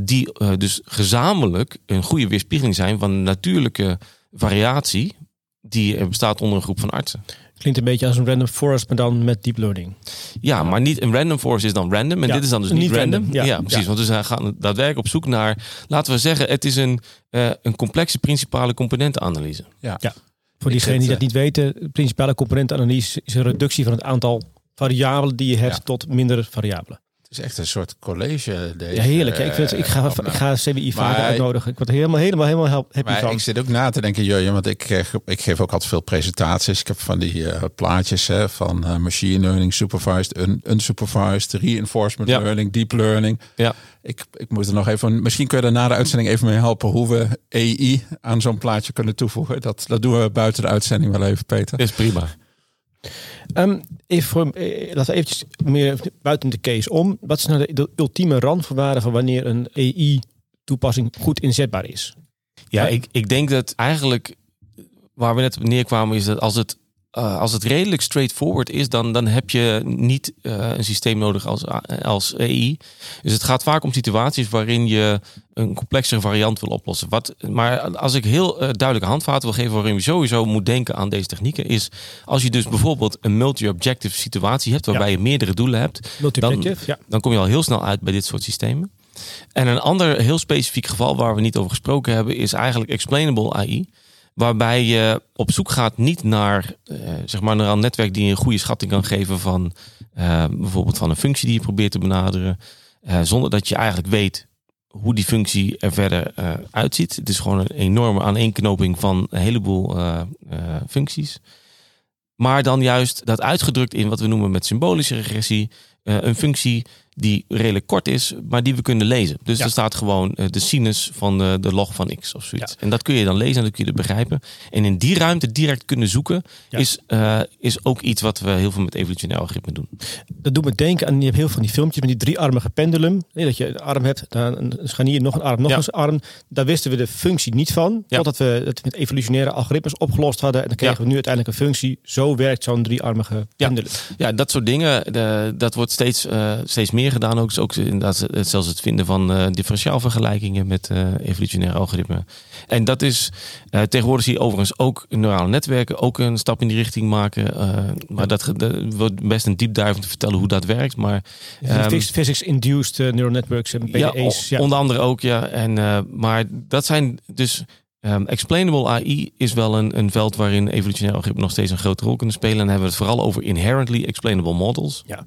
die dus gezamenlijk een goede weerspiegeling zijn van de natuurlijke variatie die er bestaat onder een groep van artsen. Klinkt een beetje als een random forest, maar dan met deep learning. Ja, maar niet een random forest is dan random. En Ja, dit is dan dus niet, niet random. random, Ja, ja. precies. Ja. Want we zijn- gaan daadwerkelijk op zoek naar, laten we zeggen, het is een, eh, een complexe principale componentenanalyse. Ja. Ja. Voor diegenen die dat niet weten, principale componentenanalyse is een reductie van het aantal variabelen die je hebt Ja. tot minder variabelen. Het is echt een soort college. Deze, Ja, heerlijk. Ik, vind ik, ga, eh, ik ga CWI vaker uitnodigen. Ik word helemaal, helemaal, helemaal happy Maar van. ik zit ook na te denken, Jurjen, want ik, eh, ik geef ook altijd veel presentaties. Ik heb van die eh, plaatjes hè, van machine learning, supervised, un, unsupervised, reinforcement Ja. learning, deep learning. Ja. Ik, ik moet er nog even, misschien kun je er na de uitzending even mee helpen hoe we AI aan zo'n plaatje kunnen toevoegen. Dat, dat doen we buiten de uitzending wel even, Peter. Is prima. Ehm, even voor, eh, laten we eventjes meer buiten de case om. Wat is nou de, ultieme randvoorwaarde van wanneer een AI-toepassing goed inzetbaar is? Ja, Ja. ik, ik denk dat eigenlijk waar we net op neerkwamen is dat als het, eh, als het redelijk straightforward is, dan, dan heb je niet eh, een systeem nodig als, als AI. Dus het gaat vaak om situaties waarin je een complexere variant wil oplossen. Wat, maar als ik heel eh, duidelijke handvaten wil geven waarin je sowieso moet denken aan deze technieken, is als je dus bijvoorbeeld een multi-objective situatie hebt waarbij je meerdere doelen hebt, ja. dan kom je al heel snel uit bij dit soort systemen. En een ander heel specifiek geval waar we niet over gesproken hebben, is eigenlijk explainable AI. Waarbij je op zoek gaat niet naar, eh, zeg maar, een netwerk die een goede schatting kan geven van eh, bijvoorbeeld van een functie die je probeert te benaderen. eh, zonder dat je eigenlijk weet hoe die functie er verder uitziet. Het is gewoon een enorme aaneenknoping van een heleboel functies. Maar dan juist dat uitgedrukt in wat we noemen met symbolische regressie. een functie die redelijk kort is, maar die we kunnen lezen. Dus Ja. er staat gewoon eh, de sinus van de, de log van x of zoiets. En dat kun je dan lezen en dat kun je begrijpen. En in die ruimte direct kunnen zoeken Ja. is, eh, is ook iets wat we heel veel met evolutionair algoritme doen. Dat doet me denken aan, je hebt heel veel van die filmpjes met die driearmige pendulum. Nee, dat je een arm hebt, dan een scharnier, nog een arm, nog eens een arm. Daar wisten we de functie niet van. Totdat we het met evolutionaire algoritmes opgelost hadden. En dan kregen we nu uiteindelijk een functie. Zo werkt zo'n driearmige pendulum. Ja, dat soort dingen, de- dat wordt steeds, eh, steeds meer gedaan. Ook, ook inderdaad, zelfs het vinden van eh differentiaalvergelijkingen met eh evolutionaire algoritmen. En dat is, eh, tegenwoordig zie je overigens ook neurale netwerken ook een stap in die richting maken. Maar dat, wordt best een deep dive om te vertellen hoe dat werkt. Maar Phys- Physics-induced neural networks en ja, PDA's. Ja, onder andere ook, ja. En, maar dat zijn dus. ehm, explainable AI is wel een, een veld waarin evolutionaire algoritmen nog steeds een grote rol kunnen spelen. En dan hebben we het vooral over inherently explainable models. Ja.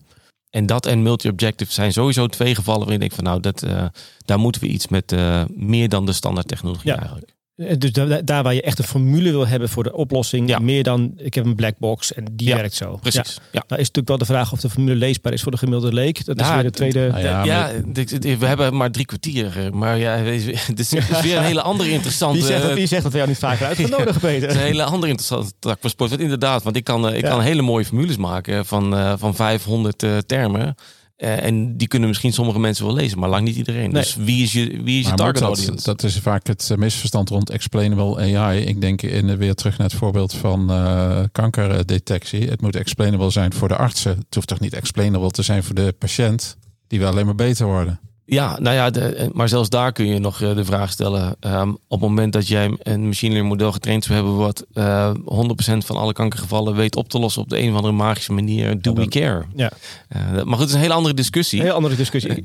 En dat en multi-objective zijn sowieso twee gevallen waarin ik denk van nou, dat, eh, daar moeten we iets met eh, meer dan de standaard technologie Ja. eigenlijk. Eh, Dus da- daar waar je echt een formule wil hebben voor de oplossing, Ja. meer dan ik heb een black box en die Ja, werkt zo. Precies. Ja. Ja. Nou is natuurlijk wel de vraag of de formule leesbaar is voor de gemiddelde leek. Dat is Ja, weer de tweede. nou ja, Ja, maar- dit- dit- we hebben maar drie kwartier. eh, Maar ja, het is, het weer een hele andere interessante... Wie zegt, dat, wie zegt dat we jou niet vaker uitgenodigd, Het is Peter? een hele andere interessante tak van sport. Want inderdaad, want ik kan, eh, ik Ja. kan hele mooie formules maken van, eh, van 500 eh, termen. Eh, en die kunnen misschien sommige mensen wel lezen, maar lang niet iedereen. Nee. Dus wie is je, wie is je target moet audience? dat, dat is vaak het eh, misverstand rond explainable AI. Ik denk in, eh, weer terug naar het voorbeeld van eh, kankerdetectie. Het moet explainable zijn voor de artsen. Het hoeft toch niet explainable te zijn voor de patiënt. Die wil alleen maar beter worden. Ja, nou ja, de, eh, maar zelfs daar kun je nog eh, de vraag stellen. ehm, op het moment dat jij een machine learning model getraind zou hebben, wat eh 100% van alle kankergevallen weet op te lossen op de een of andere magische manier, do we care? Ja. Eh, maar goed, het is een hele andere discussie. Een heel andere discussie.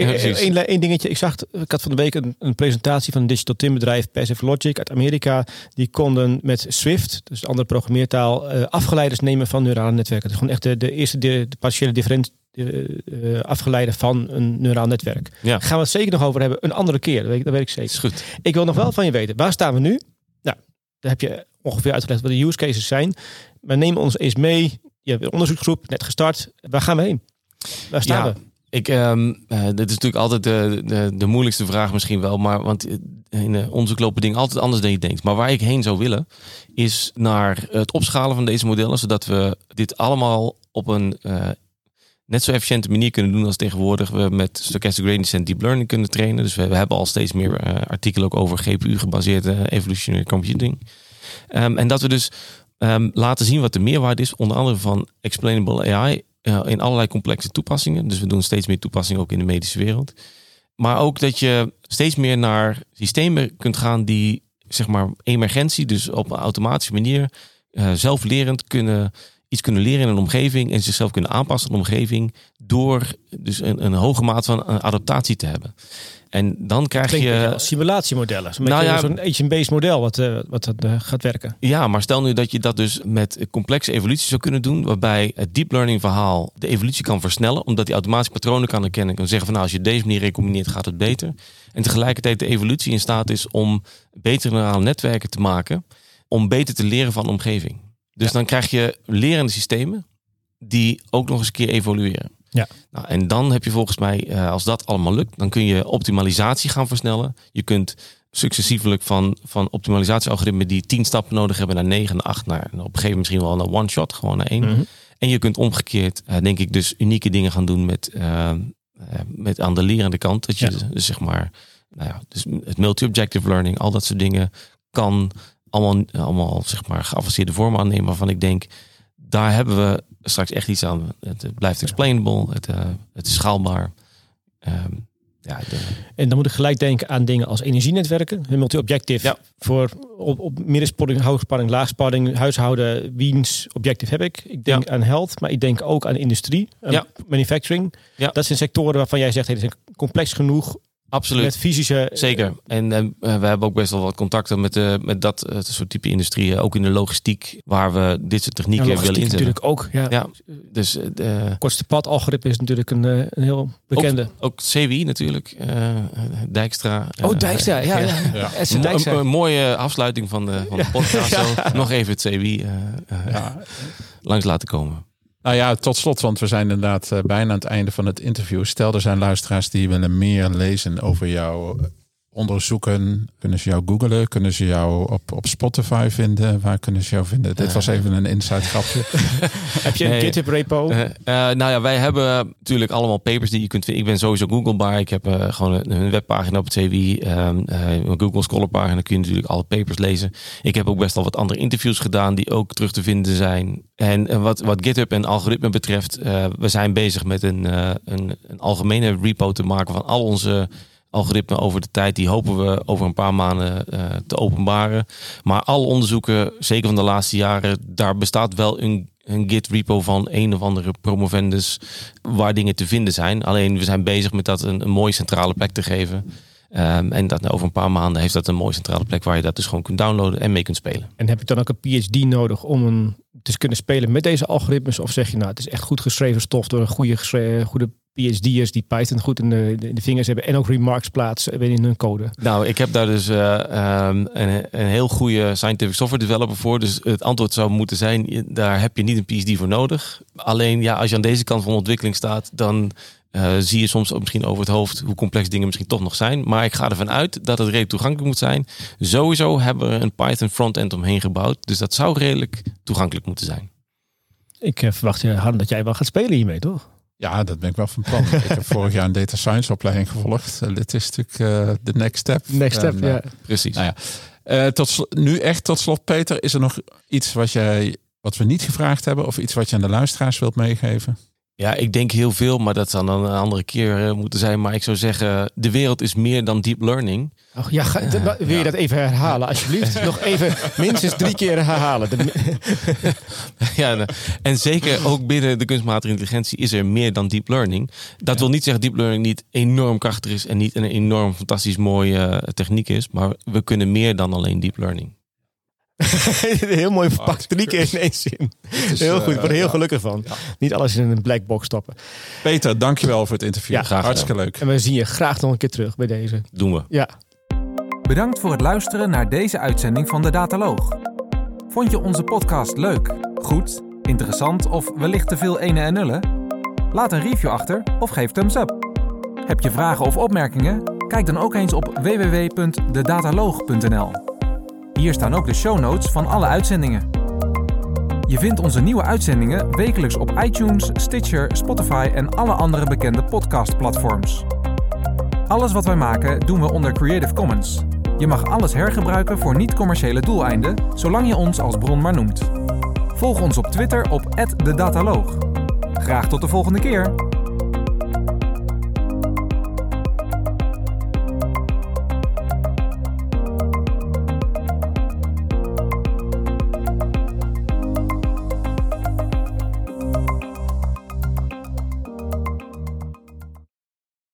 Ja. Eén dingetje. Ik zag, ik had van de week een, een presentatie van een digital twin bedrijf, Passive Logic uit Amerika. Die konden met Swift, dus een andere programmeertaal, eh, afgeleiders nemen van neurale netwerken. Is gewoon echt de, de eerste de, de partiële different eh, eh, afgeleide van een neuraal netwerk. Ja. Gaan we het zeker nog over hebben. Een andere keer, dat weet, dat weet ik zeker. Is goed. Ik wil nog wel van je weten, waar staan we nu? Nou, daar heb je ongeveer uitgelegd wat de use cases zijn. Maar neem ons eens mee. Je hebt een onderzoeksgroep, net gestart. Waar gaan we heen? Waar staan Ja, we? Ik, ehm, eh, dit is natuurlijk altijd de, de, de moeilijkste vraag misschien wel. Maar, want in eh, onderzoek lopen dingen altijd anders dan je denkt. Maar waar ik heen zou willen, is naar het opschalen van deze modellen. Zodat we dit allemaal op een eh, net zo efficiënte manier kunnen doen als tegenwoordig we met stochastic gradient descent deep learning kunnen trainen. Dus we, hebben al steeds meer eh, artikelen ook over GPU-gebaseerde evolutionary computing. Ehm, en dat we dus ehm, laten zien wat de meerwaarde is, onder andere van explainable AI eh, in allerlei complexe toepassingen. Dus we doen steeds meer toepassingen ook in de medische wereld. Maar ook dat je steeds meer naar systemen kunt gaan die, zeg maar, emergentie, dus op een automatische manier, eh, zelflerend kunnen iets kunnen leren in een omgeving en zichzelf kunnen aanpassen aan de omgeving door dus een, een hoge mate van eh, adaptatie te hebben. En dan krijg Klinkt je als simulatiemodellen. Zo'n Nou ja, zo'n agent-based model wat, eh, wat dat, eh, gaat werken. Ja, maar stel nu dat je dat dus met complexe evolutie zou kunnen doen, waarbij het deep learning verhaal de evolutie kan versnellen, omdat die automatische patronen kan herkennen. Kan zeggen van nou, als je deze manier recombineert, gaat het beter. En tegelijkertijd de evolutie in staat is om betere neurale netwerken te maken, om beter te leren van de omgeving. Dus dan krijg je lerende systemen die ook nog eens een keer evolueren. Ja. Nou, en dan heb je volgens mij, eh, als dat allemaal lukt, dan kun je optimalisatie gaan versnellen. Je kunt successievelijk van, van optimalisatiealgoritmen die tien stappen nodig hebben naar negen, acht, naar op een gegeven moment misschien wel naar one shot, gewoon naar één. Mhm. En je kunt omgekeerd, eh, denk ik, dus unieke dingen gaan doen met, eh, met aan de lerende kant. Dat je Ja. dus zeg maar, nou ja, dus het multi-objective learning, al dat soort dingen kan allemaal, allemaal zeg maar geavanceerde vormen aannemen waarvan ik denk, daar hebben we straks echt iets aan. Het, het blijft explainable, het, eh, het is schaalbaar. Ehm, ja, de- En dan moet ik gelijk denken aan dingen als energienetwerken. Multi-objective Ja. voor op, op middenspanning, hoogspanning, laagspanning, huishouden, wiens objective heb ik. Ik denk aan health, maar ik denk ook aan industrie, aan manufacturing. Ja. Dat zijn sectoren waarvan jij zegt, hey, die zijn complex genoeg absoluut. met fysische... Zeker. En eh, we hebben ook best wel wat contacten met, eh, met dat eh, soort type industrieën. Ook in de logistiek, waar we dit soort technieken willen inzetten. natuurlijk ook. Ja. Ja, dus eh, de- Kortste pad algoritme is natuurlijk een, eh, een heel bekende. ook CWI natuurlijk. eh, Dijkstra. oh, eh, Dijkstra. Ja, ja. Ja. Dijkstra. een, een mooie afsluiting van de, van de podcast. Zo. Nog even het CWI eh, eh, Ja. langs laten komen. Nou ja, tot slot, want we zijn inderdaad eh, bijna aan het einde van het interview. Stel, er zijn luisteraars die willen meer lezen over jouw onderzoeken. Kunnen ze jou googlen? Kunnen ze jou op, op Spotify vinden? Waar kunnen ze jou vinden? Dit was even een inside grapje. Heb je een Nee. GitHub repo? Eh, eh, nou ja, wij hebben natuurlijk allemaal papers die je kunt vinden. Ik ben sowieso Googlebaar. Ik heb eh, gewoon een, een webpagina op het CWI. ehm, eh, een Google Scholar pagina. kun je natuurlijk alle papers lezen. Ik heb ook best wel wat andere interviews gedaan die ook terug te vinden zijn. En eh, wat, wat GitHub en algoritme betreft, eh, we zijn bezig met een, eh, een, een algemene repo te maken van al onze algoritmen over de tijd. Die hopen we over een paar maanden eh, te openbaren. Maar alle onderzoeken, zeker van de laatste jaren, daar bestaat wel een, een Git repo van een of andere promovendus waar dingen te vinden zijn. Alleen we zijn bezig met dat een, een mooie centrale plek te geven. Ehm, en dat over een paar maanden heeft dat een mooie centrale plek waar je dat dus gewoon kunt downloaden en mee kunt spelen. En heb ik dan ook een PhD nodig om een, te dus kunnen spelen met deze algoritmes? Of zeg je nou, het is echt goed geschreven stof door een goede, goede PhD'ers die Python goed in de, in de vingers hebben en ook remarks plaatsen in hun code? Nou, ik heb daar dus eh, ehm, een, een heel goede scientific software developer voor. Dus het antwoord zou moeten zijn, daar heb je niet een PhD voor nodig. Alleen ja, als je aan deze kant van ontwikkeling staat, dan eh, zie je soms ook misschien over het hoofd hoe complex dingen misschien toch nog zijn. Maar ik ga ervan uit dat het redelijk toegankelijk moet zijn. Sowieso hebben we een Python frontend omheen gebouwd. Dus dat zou redelijk toegankelijk moeten zijn. Ik eh, verwacht, eh, Han, dat jij wel gaat spelen hiermee, toch? Ja, dat ben ik wel van plan. ik heb vorig jaar een data science opleiding gevolgd. Dit is natuurlijk eh, de next step. Next step, En, ja. Precies. Nou ja, eh, tot nu echt tot slot, Peter. Is er nog iets wat, jij, wat we niet gevraagd hebben? Of iets wat je aan de luisteraars wilt meegeven? Ja, ik denk heel veel, maar dat zal dan een andere keer eh, moeten zijn. Maar ik zou zeggen, de wereld is meer dan deep learning. Ja, ga- d- wil je dat even herhalen, alsjeblieft? Nog even minstens drie keer herhalen. De- ja, nou, en zeker ook binnen de kunstmatige intelligentie is er meer dan deep learning. Dat wil niet zeggen dat deep learning niet enorm krachtig is en niet een enorm fantastisch mooie eh, techniek is. Maar we kunnen meer dan alleen deep learning. heel mooi verpakt, drie keer in één zin. Heel goed, ik word er heel gelukkig van. Niet alles in een black box stoppen. Peter, dankjewel voor het interview. Ja, graag Hartstikke leuk. En we zien je graag nog een keer terug bij deze. Doen we. Ja. Bedankt voor het luisteren naar deze uitzending van de Dataloog. Vond je onze podcast leuk, goed, interessant of wellicht te veel ene en nullen? Laat een review achter of geef thumbs up. Heb je vragen of opmerkingen? Kijk dan ook eens op www.dedataloog.nl. Hier staan ook de show notes van alle uitzendingen. Je vindt onze nieuwe uitzendingen wekelijks op iTunes, Stitcher, Spotify en alle andere bekende podcastplatforms. Alles wat wij maken doen we onder Creative Commons. Je mag alles hergebruiken voor niet-commerciële doeleinden, zolang je ons als bron maar noemt. Volg ons op Twitter op @dedataloog. Graag tot de volgende keer.